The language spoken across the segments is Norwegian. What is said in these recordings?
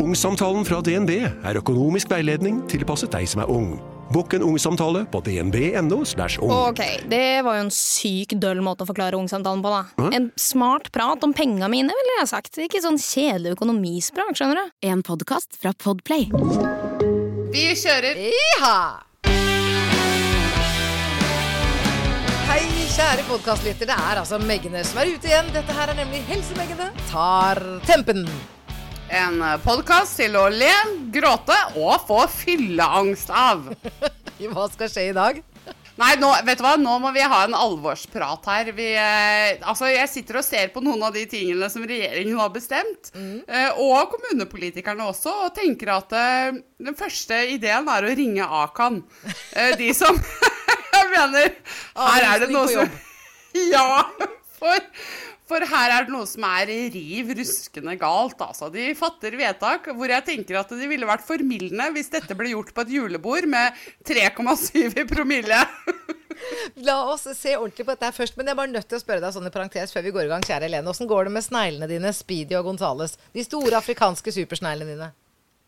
Ungsamtalen fra DNB er økonomisk veiledning tilpasset deg som er ung. Bukk en ungsamtale på dnb.no. ung. Ok, det var jo en syk døll måte å forklare ungsamtalen på, da. En smart prat om penga mine, ville jeg sagt. Ikke sånn kjedelig økonomisprat, skjønner du. En podkast fra Podplay. Vi kjører Iha! Hei, kjære podkastlytter. Det er altså Meggene som er ute igjen. Dette her er nemlig Helse-Meggene tar tempen. En podkast til å le, gråte og få fylleangst av. Hva skal skje i dag? Nei, nå, vet du hva? nå må vi ha en alvorsprat her. Vi, eh, altså, jeg sitter og ser på noen av de tingene som regjeringen har bestemt. Eh, og kommunepolitikerne også, og tenker at eh, den første ideen er å ringe Akan. Eh, de som Jeg mener Her er det noe som. Ja, for, for her er det noe som er riv ruskende galt. Altså. De fatter vedtak hvor jeg tenker at det ville vært formildende hvis dette ble gjort på et julebord med 3,7 i promille. La oss se ordentlig på dette først. Men jeg er bare nødt til å spørre deg sånn i parentes før vi går i gang, kjære Helene. Åssen går det med sneglene dine, Speedy og Gonzales? De store afrikanske supersneglene dine.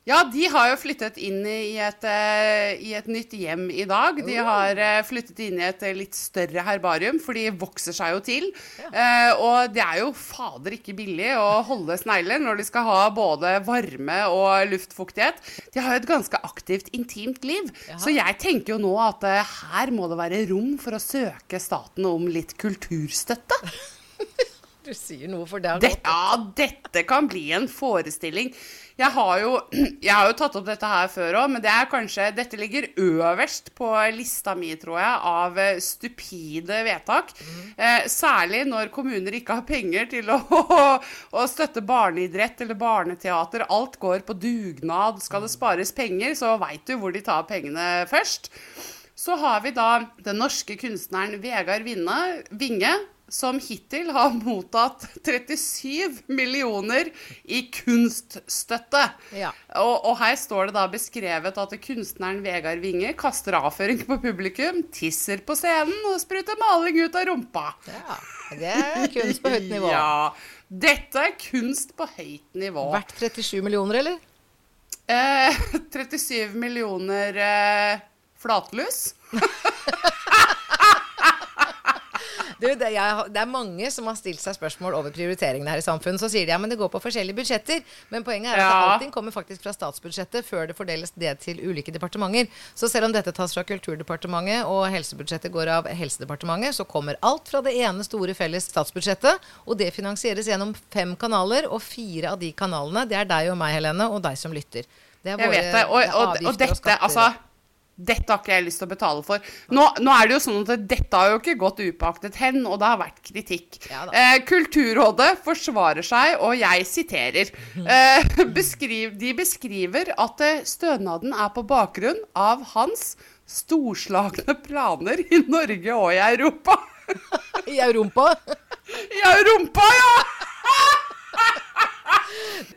Ja, de har jo flyttet inn i et, eh, i et nytt hjem i dag. De har eh, flyttet inn i et eh, litt større herbarium, for de vokser seg jo til. Eh, og det er jo fader ikke billig å holde snegler når de skal ha både varme og luftfuktighet. De har jo et ganske aktivt, intimt liv. Så jeg tenker jo nå at her må det være rom for å søke staten om litt kulturstøtte. Du sier noe for det har Det, gått. ja, dette kan bli en forestilling. Jeg har jo, jeg har jo tatt opp dette her før òg, men det er kanskje, dette ligger øverst på lista mi, tror jeg, av eh, stupide vedtak. Eh, særlig når kommuner ikke har penger til å, å støtte barneidrett eller barneteater. Alt går på dugnad. Skal det spares penger, så veit du hvor de tar pengene først. Så har vi da den norske kunstneren Vegard Vinne, Vinge, som hittil har mottatt 37 millioner i kunststøtte. Ja. Og, og her står det da beskrevet at kunstneren Vegard Winge kaster avføring på publikum, tisser på scenen og spruter maling ut av rumpa. Ja, det er kunst på høyt nivå. Ja, dette er kunst på høyt nivå. Verdt 37 millioner, eller? Eh, 37 millioner eh, flatlus. Du, det, jeg, det er mange som har stilt seg spørsmål over prioriteringene her i samfunnet. Så sier de ja, men det går på forskjellige budsjetter. Men poenget er at Ja. allting kommer faktisk fra statsbudsjettet før det fordeles det til ulike departementer. Så selv om dette tas fra Kulturdepartementet og helsebudsjettet går av Helsedepartementet, så kommer alt fra det ene store felles statsbudsjettet. Og det finansieres gjennom fem kanaler, og fire av de kanalene, det er deg og meg, Helene, og deg som lytter. Det er Jeg vet det. Og, er og, og dette, altså dette har ikke jeg lyst til å betale for. Nå, nå er det jo sånn at dette har jo ikke gått upåaktet hen, og det har vært kritikk. Ja eh, Kulturrådet forsvarer seg, og jeg siterer. Eh, beskriv, de beskriver at eh, stønaden er på bakgrunn av hans storslagne planer i Norge og i Europa. I Europa. I Europa, ja!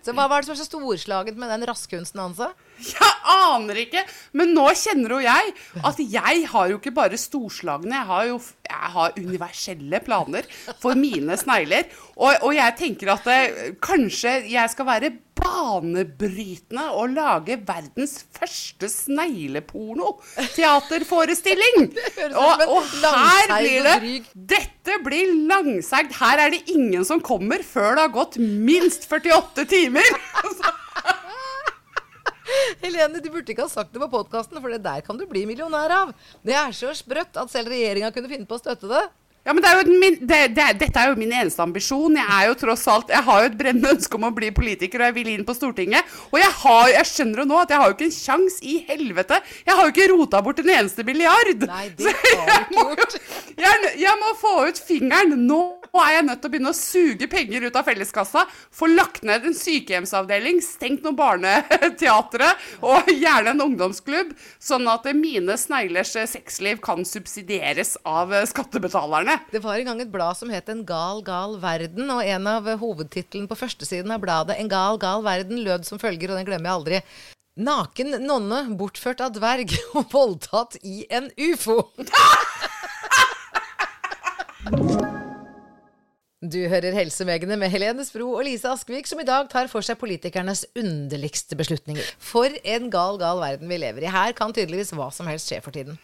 Så hva var det som var så storslagent med den rasskunsten hans? da? Jeg aner ikke, men nå kjenner jo jeg at jeg har jo ikke bare storslagne, jeg har jo jeg har universelle planer for mine snegler. Og, og jeg tenker at det, kanskje jeg skal være banebrytende og lage verdens første snegleporno-teaterforestilling. Og, og her blir det. Dette blir langseigt. Her er det ingen som kommer før det har gått minst 48 timer. Helene, du burde ikke ha sagt det på podkasten, for det der kan du bli millionær av. Det er så sprøtt at selv regjeringa kunne finne på å støtte det. Ja, men det er jo min, det, det, Dette er jo min eneste ambisjon. Jeg er jo tross alt, jeg har jo et brennende ønske om å bli politiker, og jeg vil inn på Stortinget. Og jeg, har, jeg skjønner jo nå at jeg har jo ikke en sjans i helvete. Jeg har jo ikke rota bort en eneste milliard. Nei, det har du ikke må gjort. Jeg, jeg må få ut fingeren. Nå er jeg nødt til å begynne å suge penger ut av felleskassa. Få lagt ned en sykehjemsavdeling, stengt noen barneteatre og gjerne en ungdomsklubb, sånn at mine sneglers sexliv kan subsidieres av skattebetalerne. Det var en gang et blad som het En gal, gal verden, og en av hovedtitlene på førstesiden av bladet, En gal, gal verden, lød som følger, og den glemmer jeg aldri. Naken nonne bortført av dverg og voldtatt i en ufo. Du hører Helsemegene med Helene Spro og Lise Askvik, som i dag tar for seg politikernes underligste beslutninger. For en gal, gal verden vi lever i. Her kan tydeligvis hva som helst skje for tiden.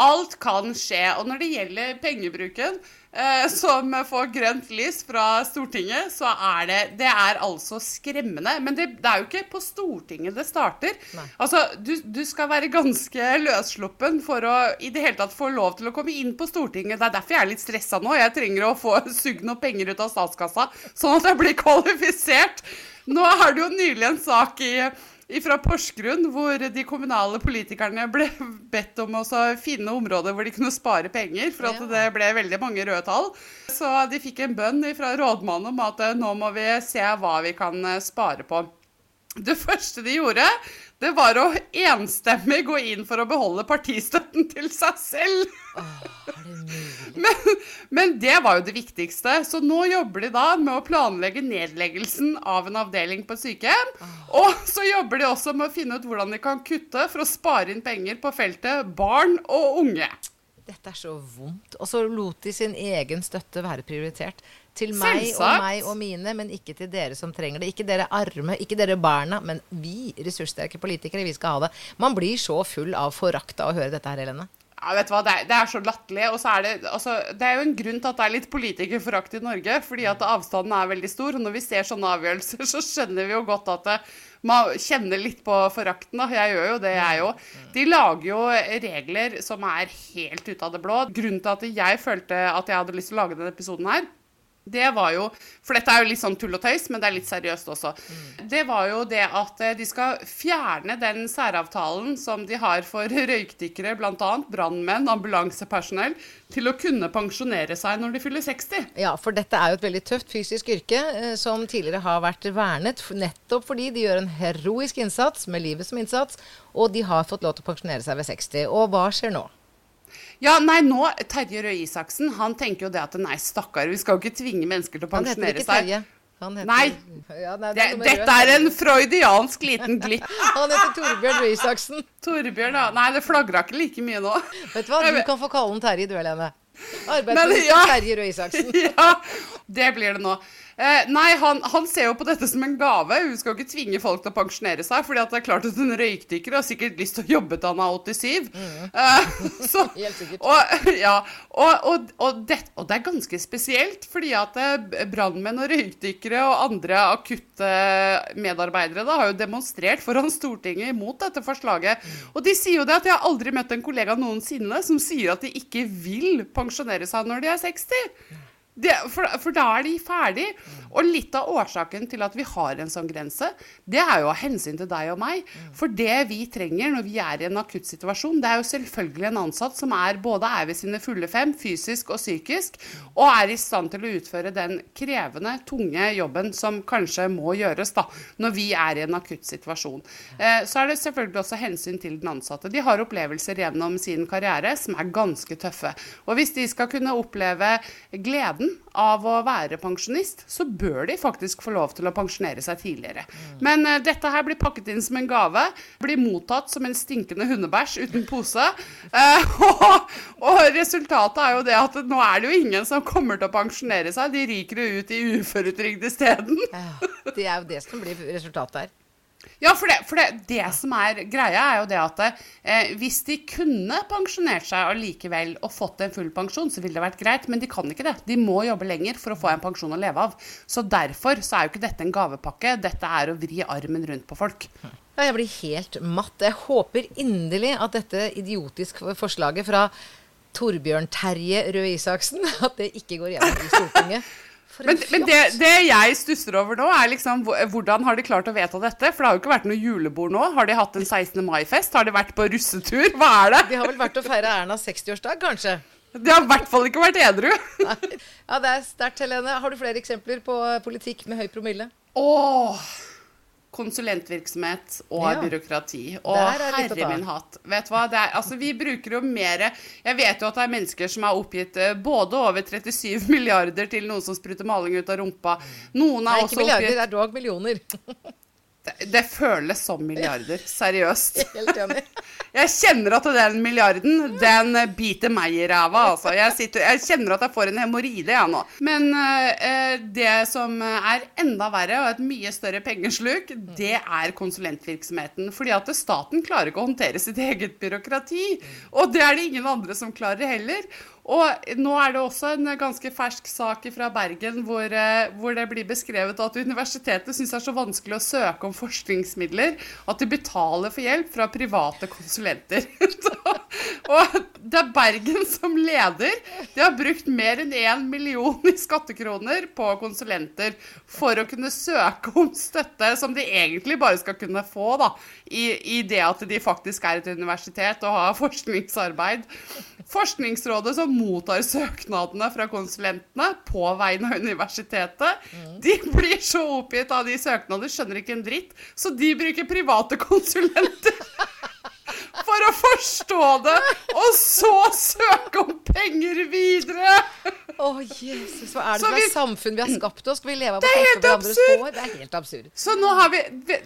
Alt kan skje. Og når det gjelder pengebruken, eh, som får grønt lys fra Stortinget, så er det Det er altså skremmende. Men det, det er jo ikke på Stortinget det starter. Altså, du, du skal være ganske løssluppen for å i det hele tatt få lov til å komme inn på Stortinget. Det er derfor jeg er litt stressa nå. Jeg trenger å få sugd noen penger ut av statskassa, sånn at jeg blir kvalifisert. Nå har du jo nylig en sak i fra Porsgrunn, hvor de kommunale politikerne ble bedt om å finne områder hvor de kunne spare penger, for at det ble veldig mange røde tall. Så de fikk en bønn fra rådmannen om at nå må vi se hva vi kan spare på. Det første de gjorde, det var å enstemmig gå inn for å beholde partistøtten til seg selv. Åh, det? Men, men det var jo det viktigste. Så nå jobber de da med å planlegge nedleggelsen av en avdeling på et sykehjem. Og så jobber de også med å finne ut hvordan de kan kutte for å spare inn penger på feltet barn og unge. Dette er så vondt. Og så lot de sin egen støtte være prioritert. Til meg og meg og mine, men ikke til dere som trenger det. Ikke dere arme, ikke dere barna, men vi ressurssterke politikere, vi skal ha det. Man blir så full av forakt av å høre dette her, Helene. Ja, vet du hva, det er, det er så latterlig. Og så er det, altså, det er jo en grunn til at det er litt politikerforakt i Norge. Fordi at avstanden er veldig stor. Og når vi ser sånne avgjørelser, så skjønner vi jo godt at det, man kjenner litt på forakten. Jeg gjør jo det, jeg òg. De lager jo regler som er helt ute av det blå. Grunnen til at jeg følte at jeg hadde lyst til å lage denne episoden her, det var jo For dette er jo litt sånn tull og tøys, men det er litt seriøst også. Det var jo det at eh, de skal fjerne den særavtalen som de har for røykdykkere, bl.a. brannmenn, ambulansepersonell, til å kunne pensjonere seg når de fyller 60. Ja, for dette er jo et veldig tøft fysisk yrke eh, som tidligere har vært vernet nettopp fordi de gjør en heroisk innsats med livet som innsats, og de har fått lov til å pensjonere seg ved 60. Og hva skjer nå? Ja, nei, nå, Terje Røe Isaksen han tenker jo det at nei, stakkar, vi skal jo ikke tvinge mennesker til å pensjonere ikke seg. Han heter, Nei. Ja, nei Det, dette er en freudiansk liten glipp. Han heter Torbjørn Røe Isaksen. Torbjørn, ja. Nei, det flagra ikke like mye nå. Vet du hva, du kan få kalle han Terje, du, Helene. Arbeidsminister ja. Terje Røe Isaksen. ja, det blir det nå. Eh, nei, han, han ser jo på dette som en gave. Hun skal jo ikke tvinge folk til å pensjonere seg. fordi at det er klart at en røykdykker har sikkert lyst til å jobbe til han er 87. Eh, så, Mm. Helt sikkert. Og, ja, og, og, og, det, og det er ganske spesielt, fordi at eh, brannmenn og røykdykkere og andre akutte medarbeidere da, har jo demonstrert foran Stortinget imot dette forslaget. Og de sier jo det at jeg har aldri møtt en kollega noensinne som sier at de ikke vil pensjonere seg når de er 60. Det, for, for da er de ferdig. Og litt av årsaken til at vi har en sånn grense, det er jo av hensyn til deg og meg. For det vi trenger når vi er i en akutt situasjon, det er jo selvfølgelig en ansatt som er både er ved sine fulle fem, fysisk og psykisk, og er i stand til å utføre den krevende, tunge jobben som kanskje må gjøres da, når vi er i en akutt situasjon. Eh, så er det selvfølgelig også hensyn til den ansatte. De har opplevelser gjennom sin karriere som er ganske tøffe. Og hvis de skal kunne oppleve gleden av å være pensjonist, så bør de faktisk få lov til å pensjonere seg tidligere. Men uh, dette her blir pakket inn som en gave, blir mottatt som en stinkende hundebæsj uten pose. Uh, og, og resultatet er jo det at nå er det jo ingen som kommer til å pensjonere seg, de ryker jo ut i uføretrygd isteden. Ja, det er jo det som blir resultatet her. Ja, for, det, for det, det som er greia, er jo det at eh, hvis de kunne pensjonert seg allikevel og fått en full pensjon, så ville det vært greit, men de kan ikke det. De må jobbe lenger for å få en pensjon å leve av. Så derfor så er jo ikke dette en gavepakke, dette er å vri armen rundt på folk. Ja, jeg blir helt matt. Jeg håper inderlig at dette idiotiske forslaget fra Torbjørn Terje Røe Isaksen, at det ikke går gjennom i Stortinget. Men, men det, det jeg stusser over nå, er liksom hvordan har de klart å vedta dette? For det har jo ikke vært noe julebord nå. Har de hatt en 16. mai-fest? Har de vært på russetur? Hva er det? De har vel vært å feire Ernas 60-årsdag, kanskje? De har i hvert fall ikke vært edru. Nei. Ja, det er sterkt, Helene. Har du flere eksempler på politikk med høy promille? Åh, konsulentvirksomhet og Ja. byråkrati. Å herre min hatt. Vet du hva, det er, altså vi bruker jo mer Jeg vet jo at det er mennesker som har oppgitt eh, både over 37 milliarder til noen som spruter maling ut av rumpa. Noen Nei, er ikke også milliarder, oppgitt det er dog millioner. Det, føles som milliarder. Seriøst. Helt enig. Jeg kjenner at den milliarden, den biter meg i ræva, altså. Jeg, sitter, jeg kjenner at jeg får en hemoroide, jeg nå. Men eh, det som er enda verre, og et mye større pengesluk, det er konsulentvirksomheten. Fordi at staten klarer ikke å håndtere sitt eget byråkrati. Og det er det ingen andre som klarer heller. Og nå er det også en ganske fersk sak fra Bergen hvor, eh, hvor det blir beskrevet at universitetet syns det er så vanskelig å søke om forskningsmidler at de betaler for hjelp fra private konsulenter. og det er Bergen som leder. De har brukt mer enn én million i skattekroner på konsulenter for å kunne søke om støtte som de egentlig bare skal kunne få, da, i, i det at de faktisk er et universitet og har forskningsarbeid. Forskningsrådet som mottar søknadene fra konsulentene på vegne av universitetet, de blir så oppgitt av de søknadene, skjønner ikke en dritt, så de bruker private konsulenter. Forstå det, og så søke om penger videre! Å, Jesus, hva er det for vi- samfunn vi har skapt oss? Skal vi leve av å helt hverandres hår? Det er helt absurd. Så nå har vi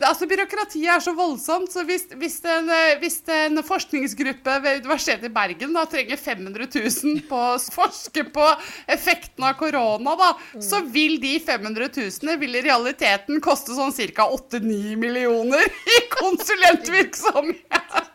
Altså, byråkratiet er så voldsomt, så hvis, hvis, en, eh, hvis en forskningsgruppe ved Universitetet i Bergen da trenger 500 000 på å forske på effekten av korona, da, så vil de 500 000 vil i realiteten koste sånn ca. 8-9 millioner i konsulentvirksomhet.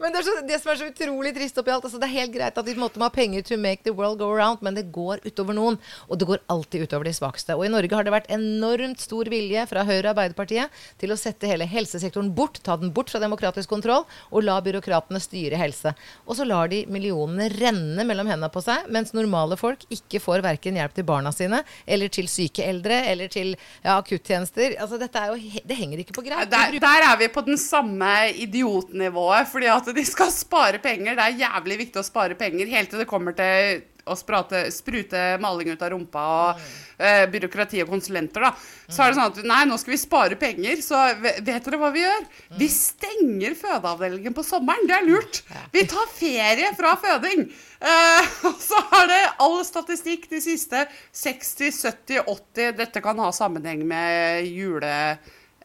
Men det, så, det som er så utrolig trist oppi alt altså Det er helt greit at vi måtte ha penger to make the world go around, men det går utover noen. Og det går alltid utover de svakeste. Og i Norge har det vært enormt stor vilje fra Høyre og Arbeiderpartiet til å sette hele helsesektoren bort, ta den bort fra demokratisk kontroll, og la byråkratene styre helse. Og så lar de millionene renne mellom hendene på seg, mens normale folk ikke får verken hjelp til barna sine, eller til syke eldre, eller til ja, akuttjenester. Altså, dette er jo, det henger ikke på greip. Der, der er vi på den samme idiotnivået, fordi at de skal spare penger. Det er jævlig viktig å spare penger helt til det kommer til å sprate, sprute maling ut av rumpa og eh, byråkrati og konsulenter, da. Så er det sånn at nei, nå skal vi spare penger, så vet dere hva vi gjør? Vi stenger fødeavdelingen på sommeren. Det er lurt. Vi tar ferie fra føding. Eh, så er det all statistikk de siste 60, 70, 80 Dette kan ha sammenheng med jule...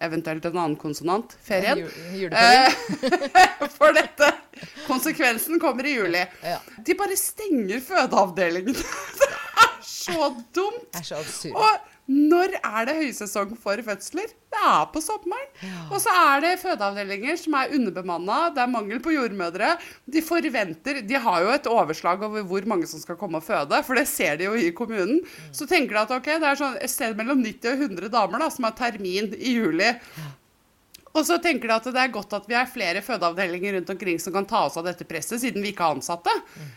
Eventuelt en annen konsonant. Ferien. Eh, For dette. Konsekvensen kommer i juli. De bare stenger fødeavdelingen. Det er så dumt. Det er så absurd. Og når er det høysesong for fødsler? Det er på sommeren. Og så er det fødeavdelinger som er underbemanna, det er mangel på jordmødre. De forventer De har jo et overslag over hvor mange som skal komme og føde, for det ser de jo i kommunen. Så tenker de at ok, det er sånn et sted mellom 90 og 100 damer da, som har termin i juli. Og så tenker de at det er godt at vi er flere fødeavdelinger rundt omkring som kan ta oss av dette presset, siden vi ikke har ansatte.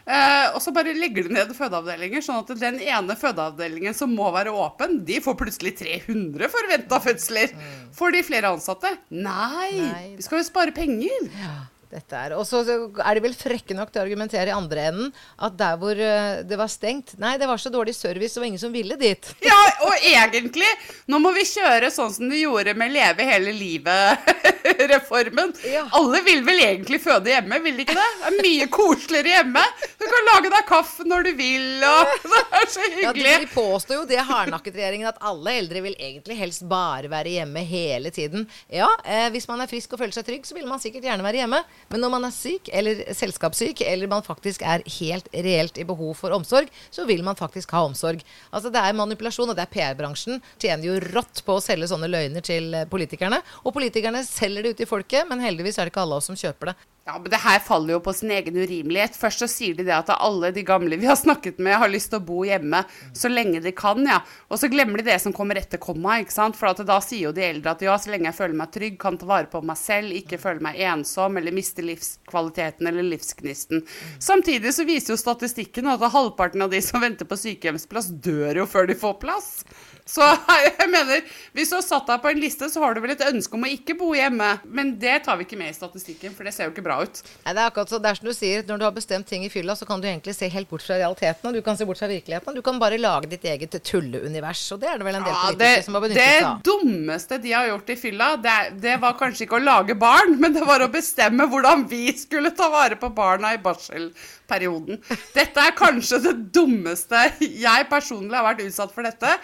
Eh, og så bare legger de ned fødeavdelinger, sånn at den ene fødeavdelingen som må være åpen, de får plutselig 300 forventa fødsler. Får de flere ansatte? Nei, Nei. vi skal jo spare penger. Ja, dette er. Og så er de vel frekke nok til å argumentere i andre enden at der hvor eh, det var stengt Nei, det var så dårlig service, og ingen som ville dit. Ja, og egentlig, nå må vi kjøre sånn som de gjorde med Leve hele livet-reformen. Ja. Alle vil vel egentlig føde hjemme, vil de ikke det? Det er mye koseligere hjemme. Du kan lage deg kaffe når du vil, og det er så hyggelig. Ja, de, påstår jo det, hardnakket-regjeringen, at alle eldre vil egentlig helst bare være hjemme hele tiden. Ja, eh, hvis man er frisk og føler seg trygg, så vil man sikkert gjerne være hjemme. Men når man er syk, eller selskapssyk, eller man faktisk er helt reelt i behov for omsorg, så vil man faktisk ha omsorg. Altså Det er manipulasjon, og det er PR-bransjen tjener jo rått på å selge sånne løgner til eh, politikerne. Og politikerne selger det ut i folket, men heldigvis er det ikke alle oss som kjøper det. Ja, men det her faller jo på sin egen urimelighet. Først så sier de det at alle de gamle vi har snakket med, har lyst til å bo hjemme så lenge de kan, ja. Og så glemmer de det som kommer etter komma, ikke sant. For da sier jo de eldre at ja, så lenge jeg føler meg trygg, kan ta vare på meg selv, ikke føle meg ensom eller miste livskvaliteten eller livsgnisten. Samtidig så viser jo statistikken at halvparten av de som venter på sykehjemsplass, dør jo før de får plass. Så jeg mener, hvis du har satt deg på en liste, så har du vel et ønske om å ikke bo hjemme. Men det tar vi ikke med i statistikken, for det ser jo ikke bra ut. Nei, det er akkurat så, det er som du sier, Når du har bestemt ting i fylla, så kan du egentlig se helt bort fra realiteten. Og du kan se bort fra virkeligheten. Du kan bare lage ditt eget tulleunivers. Og det er det vel en del Ja, det, politikere som har benyttet seg av. dummeste de har gjort i fylla, det, det var kanskje ikke å lage barn, men det var å bestemme hvordan vi skulle ta vare på barna i barselperioden. Dette er kanskje det dummeste Jeg personlig har vært utsatt for dette.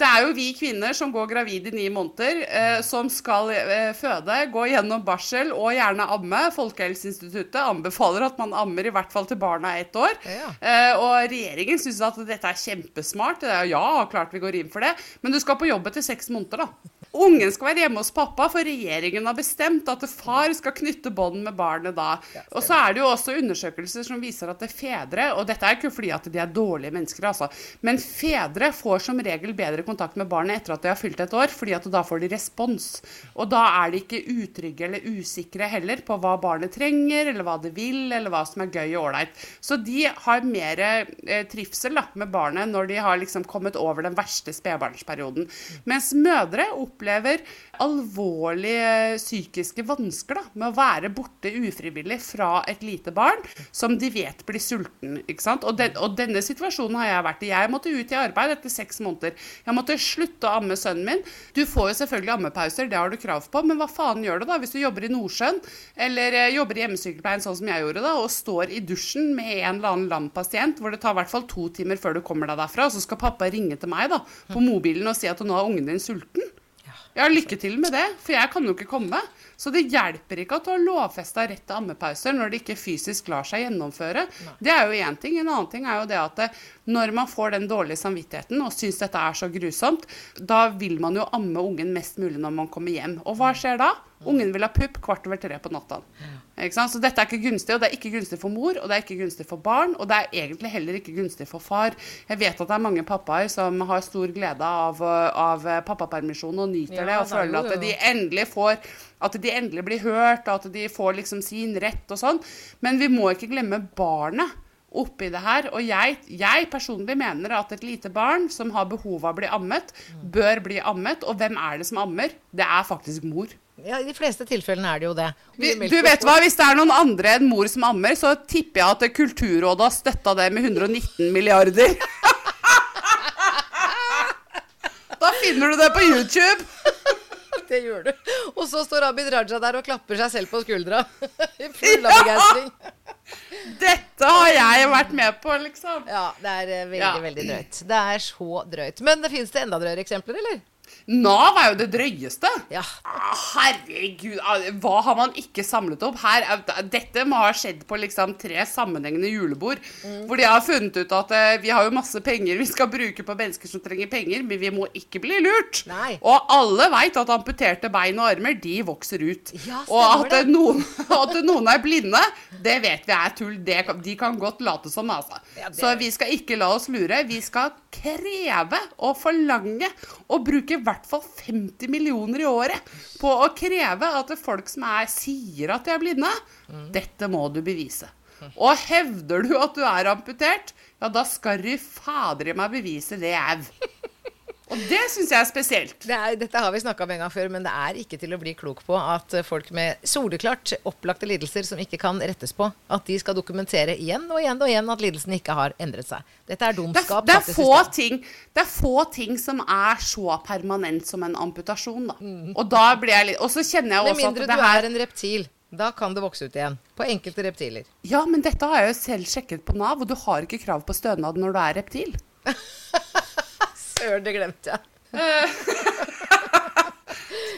Det er jo vi kvinner som går gravid i ni måneder, eh, som skal eh, føde, gå gjennom barsel og gjerne amme. Folkehelseinstituttet anbefaler at man ammer i hvert fall til barna er ett år. Ja. Eh, og regjeringen syns at dette er kjempesmart. Det er, ja, klart vi går inn for det. Men du skal på jobb etter seks måneder, da. Ungen skal være hjemme hos pappa, for regjeringen har bestemt at far skal knytte bånd med barnet da. Og så er det jo også undersøkelser som viser at det er fedre, og dette er ikke fordi at de er dårlige mennesker, altså, men fedre får som regel bedre kontakt med barnet etter at de har fylt et år, fordi at da får de respons. Og da er de ikke utrygge eller usikre heller på hva barnet trenger, eller hva det vil, eller hva som er gøy og ålreit. Så de har mer eh, trivsel da, med barnet når de har liksom kommet over den verste spedbarnsperioden. Mens mødre opplever alvorlige psykiske vansker da, med å være borte ufrivillig fra et lite barn som de vet blir sulten. ikke sant? Og, den, og denne situasjonen har jeg vært i. Jeg måtte ut i arbeid etter seks måneder. Jeg måtte slutte å amme sønnen min. Du får jo selvfølgelig ammepauser, det har du krav på, men hva faen gjør du da hvis du jobber i Nordsjøen eller eh, jobber i hjemmesykepleien sånn som jeg gjorde da, og står i dusjen med en eller annen lam pasient hvor det tar i hvert fall to timer før du kommer deg derfra, og så skal pappa ringe til meg da på mobilen og si at nå er ungen din sulten? Ja, lykke til med det, for jeg kan jo ikke komme. Så det hjelper ikke at du har lovfesta rett til ammepauser når det ikke fysisk lar seg gjennomføre. Det er jo én ting. En annen ting er jo det at når man får den dårlige samvittigheten og syns dette er så grusomt, da vil man jo amme ungen mest mulig når man kommer hjem. Og hva skjer da? Ungen vil ha pupp kvart over tre på natta. Så dette er ikke gunstig, og det er ikke gunstig for mor, og det er ikke gunstig for barn, og det er egentlig heller ikke gunstig for far. Jeg vet at det er mange pappaer som har stor glede av, av pappapermisjon og nyter Ja, det, og er føler at de endelig får at de endelig blir hørt, og at de får liksom sin rett og sånn. Men vi må ikke glemme barnet oppi det her. Og jeg, jeg personlig mener at et lite barn som har behov av å bli ammet, bør bli ammet. Og hvem er det som ammer? Det er faktisk mor. Ja, I de fleste tilfellene er det jo det. Vi, du vet hva, Hvis det er noen andre enn mor som ammer, så tipper jeg at Kulturrådet har støtta det med 119 milliarder. Da finner du det på YouTube. Det gjør du. Og så står Abid Raja der og klapper seg selv på skuldra. I full av begeistring. Dette har jeg vært med på, liksom. Ja, det er eh, veldig, Ja. veldig drøyt. Det er så drøyt. Men det fins det enda drøyere eksempler, eller? Nav er jo det drøyeste. Ja. Ah, Herregud, ah, hva har man ikke samlet opp? Her, er- dette må ha skjedd på liksom tre sammenhengende julebord. Hvor de har funnet ut at eh, vi har jo masse penger vi skal bruke på mennesker som trenger penger, men vi må ikke bli lurt. Nei. Og alle veit at amputerte bein og armer, de vokser ut. Ja, og at, noen, at noen er blinde, det vet vi er tull. Det, de kan godt late som, altså. Ja, det- Så vi skal ikke la oss lure. Vi skal kreve og forlange å bruke i hvert fall 50 millioner i året på å kreve at folk som er, sier at de er blinde, dette må du bevise. Og hevder du at du er amputert, ja, da skal du fader i meg bevise det au. Og det syns jeg er spesielt. Det er, dette har vi snakka om en gang før, men det er ikke til å bli klok på at folk med soleklart opplagte lidelser som ikke kan rettes på, at de skal dokumentere igjen og igjen og igjen at lidelsen ikke har endret seg. Dette er Det er, det, er få ting, det er få ting som er så permanent som en amputasjon, da. Og da blir jeg litt Og så kjenner jeg også at mindre du er en reptil. Da kan det vokse ut igjen. På enkelte reptiler. Ja, men dette har jeg jo selv sjekket på Nav, og du har ikke krav på stønad når du er reptil. Søren, det glemte jeg.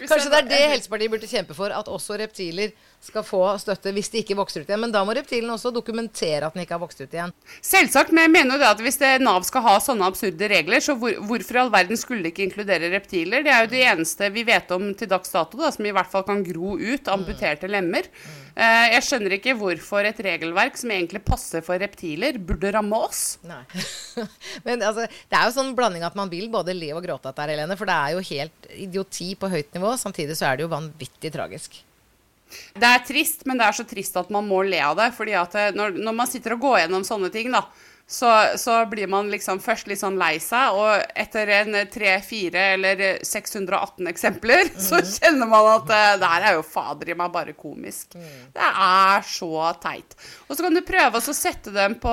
Kanskje det er det Helsepartiet burde kjempe for, at også reptiler skal få støtte hvis de ikke vokser ut igjen. Men da må reptilen også dokumentere at den ikke har vokst ut igjen. Selvsagt, men jeg mener jo det at hvis det, Nav skal ha sånne absurde regler, så hvor, hvorfor i all verden skulle de ikke inkludere reptiler? Det er jo det eneste vi vet om til dags dato, da, som i hvert fall kan gro ut amputerte lemmer. Eh, jeg skjønner ikke hvorfor et regelverk som egentlig passer for reptiler, burde ramme oss. Nei. Men altså, det er jo sånn blanding at man vil både le og gråte av dette, her, Helene. For det er jo helt idioti på høyt nivå. Samtidig så er det jo vanvittig tragisk. Det er trist, men det er så trist at man må le av det. fordi at eh, når, når man sitter og går gjennom sånne ting, da, så, så blir man liksom først litt sånn lei seg, og etter en tre, fire eller 618 eksempler, så kjenner man at eh, det her er jo fader i meg bare komisk. Det er så teit. Og så kan du prøve å sette dem på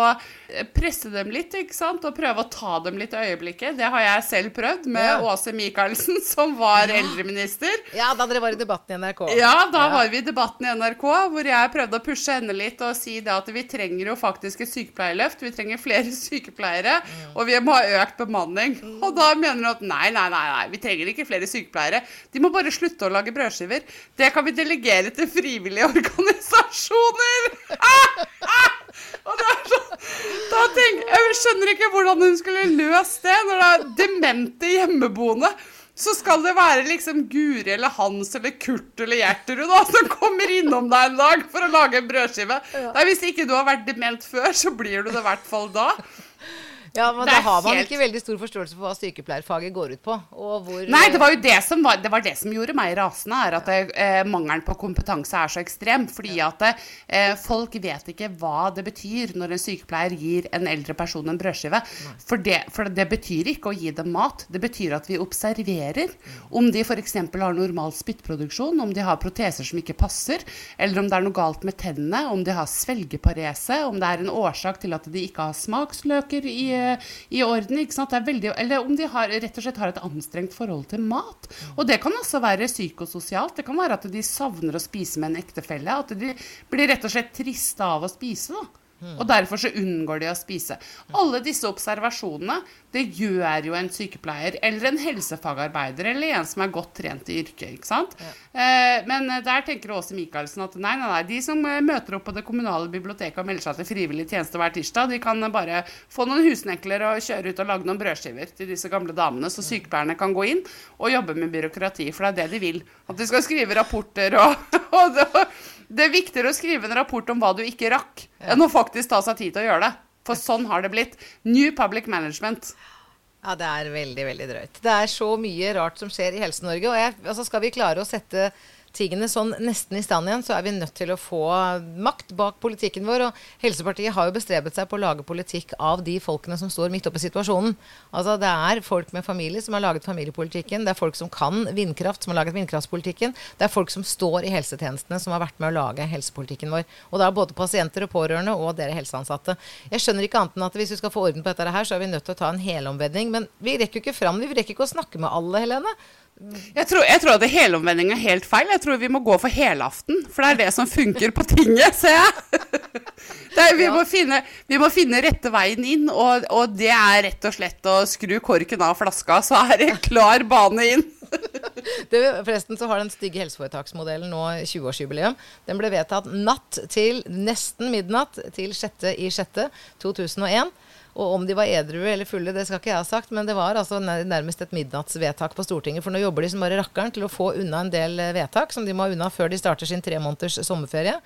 Presse dem litt, ikke sant, og prøve å ta dem litt i øyeblikket. Det har jeg selv prøvd med Ja. Åse Michaelsen, som var eldreminister. Ja, da dere var i debatten i NRK. Ja, da var vi i debatten i NRK hvor jeg prøvde å pushe henne litt og si det at vi trenger jo faktisk et sykepleierløft. Vi trenger flere sykepleiere, og vi må ha økt bemanning. Og da mener hun at nei, nei, nei, nei, vi trenger ikke flere sykepleiere. De må bare slutte å lage brødskiver. Det kan vi delegere til frivillige organisasjoner. Ah, ah! Og det er sånn, da tenk, Jeg skjønner ikke hvordan hun skulle løst det når det er demente hjemmeboende. Så skal det være liksom Guri eller Hans eller Kurt eller Gjerterud da, som kommer innom deg en dag for å lage en brødskive. Nei, hvis ikke du har vært dement før, så blir du det i hvert fall da. Ja, men da har man helt- ikke veldig stor forståelse for hva sykepleierfaget går ut på. Og hvor Nei, det var jo det som, var, det, var det som gjorde meg rasende, er at det, eh, mangelen på kompetanse er så ekstrem. Fordi at eh, folk vet ikke hva det betyr når en sykepleier gir en eldre person en brødskive. For det, for det betyr ikke å gi dem mat. Det betyr at vi observerer om de f.eks. har normal spyttproduksjon, om de har proteser som ikke passer, eller om det er noe galt med tennene, om de har svelgeparese, om det er en årsak til at de ikke har smaksløker i, eh, i orden. Ikke sant? Det er veldig, eller om de har, rett og slett har et anstrengt forhold til mat. Og det kan også være psykososialt. Det kan være at de savner å spise med en ektefelle. At de blir rett og slett triste av å spise. da. Og derfor så unngår de å spise. Alle disse observasjonene, det gjør jo en sykepleier eller en helsefagarbeider eller en som er godt trent i yrket. ikke sant? Eh, men der tenker Åse Michaelsen at nei, nei, nei, de som eh, møter opp på det kommunale biblioteket og melder seg til frivillig tjeneste hver tirsdag, de kan bare få noen husnekler og kjøre ut og lage noen brødskiver til disse gamle damene, så sykepleierne kan gå inn og jobbe med byråkrati, for det er det de vil. At de skal skrive rapporter og, og det, det er viktigere å skrive en rapport om hva du ikke rakk, enn å faktisk ta seg tid til å gjøre det. For sånn har det blitt. New public management. Ja, det er veldig, veldig drøyt. Det er så mye rart som skjer i Helse-Norge. Og jeg, altså skal vi klare å sette tingene sånn nesten i stand igjen, så er vi nødt til å få makt bak politikken vår. Og Helsepartiet har jo bestrebet seg på å lage politikk av de folkene som står midt oppe i situasjonen. Altså Det er folk med familie som har laget familiepolitikken. Det er folk som kan vindkraft, som har laget vindkraftpolitikken. Det er folk som står i helsetjenestene, som har vært med å lage helsepolitikken vår. Og da både pasienter og pårørende og dere helseansatte. Jeg skjønner ikke annet enn at hvis vi skal få orden på dette her, så er vi nødt til å ta en helomvending. Men vi rekker jo ikke fram. Vi rekker ikke å snakke med alle, Helene. Jeg tror, jeg tror at helomvending er helt feil. Jeg tror vi må gå for helaften. For det er det som funker på tinget, ser jeg. Er, vi, må finne, vi må finne rette veien inn, og, og det er rett og slett å skru korken av flaska, så er det klar bane inn. Det, forresten så har den stygge helseforetaksmodellen nå 20-årsjubileum. Den ble vedtatt natt til nesten midnatt til 6. i 6. 2001. Og om de var edru eller fulle, det skal ikke jeg ha sagt, men det var altså nærmest et midnattsvedtak på Stortinget. For nå jobber de som bare rakkeren til å få unna en del eh, vedtak som de må ha unna før de starter sin tre måneders sommerferie.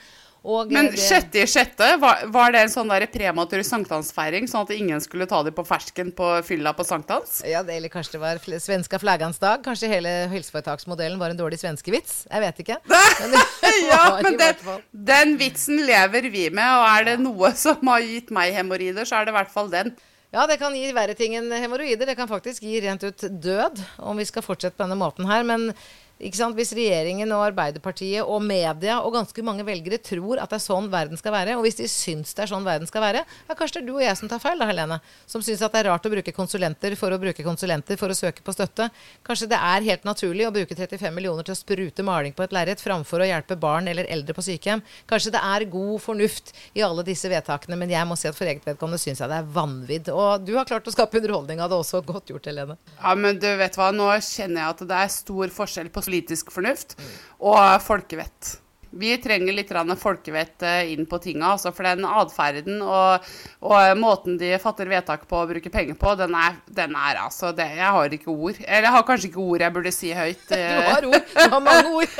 Og, eh, Men det- sjette i sjette, var, var det en sånn der prematur sankthansfeiring, sånn at ingen skulle ta dem på fersken på fylla på sankthans? Ja, det, eller kanskje det var fl- svenska flaggans dag. Kanskje hele helseforetaksmodellen var en dårlig svenskevits. Jeg vet ikke. Men Ja, men den, den vitsen lever vi med, og er det noe som har gitt meg hemoroider, så er det i hvert fall den. Ja, det kan gi verre ting enn hemoroider. Det kan faktisk gi rent ut død, om vi skal fortsette på denne måten her. Men? Hvis regjeringen og Arbeiderpartiet og media og ganske mange velgere tror at det er sånn verden skal være, og hvis de syns det er sånn verden skal være, ja, kanskje det er du og jeg som tar feil, da, Helene. Som syns at det er rart å bruke konsulenter for å bruke konsulenter for å søke på støtte. Kanskje det er helt naturlig å bruke 35 millioner til å sprute maling på et lerret framfor å hjelpe barn eller eldre på sykehjem. Kanskje det er god fornuft i alle disse vedtakene, men jeg må si at for eget vedkommende syns jeg det er vanvidd. Og du har klart å skape underholdning av det også. Godt gjort, Helene. Ja, men du vet hva, nå kjenner jeg at det er stor forskjell på politisk fornuft og folkevett. Vi trenger litt folkevett eh, inn på tinga, altså, for den atferden og, og måten de fatter vedtak på og bruker penger på, den er, den er altså det, Jeg har ikke ord. Eller jeg har kanskje ikke ord jeg burde si høyt. Du eh. har ord. Du har mange ord.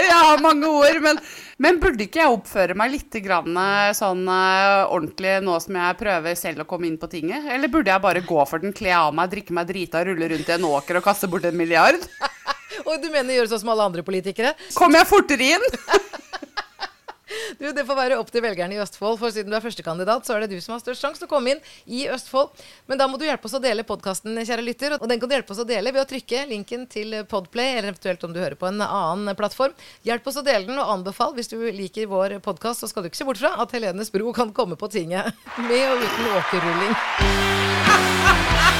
Jeg har mange ord, men, men burde ikke jeg oppføre meg litt grann, eh, sånn ordentlig nå som jeg prøver selv å komme inn på tinget? Eller burde jeg bare gå for den, kle av meg, drikke meg drita, rulle rundt i en åker og kaste bort en milliard? Og du mener gjøre sånn som alle andre politikere? Kommer jeg fortere inn? Du, Det får være opp til velgerne i Østfold, for siden du er førstekandidat, så er det du som har størst sjanse til å komme inn i Østfold. Men da må du hjelpe oss å dele podkasten, kjære lytter. Og den kan du hjelpe oss å dele ved å trykke linken til Podplay, eller eventuelt om du hører på en annen plattform. Hjelp oss å dele den, og anbefal hvis du liker vår podkast, så skal du ikke se bort fra at Helenes bro kan komme på tinget. Med og uten åkerrulling.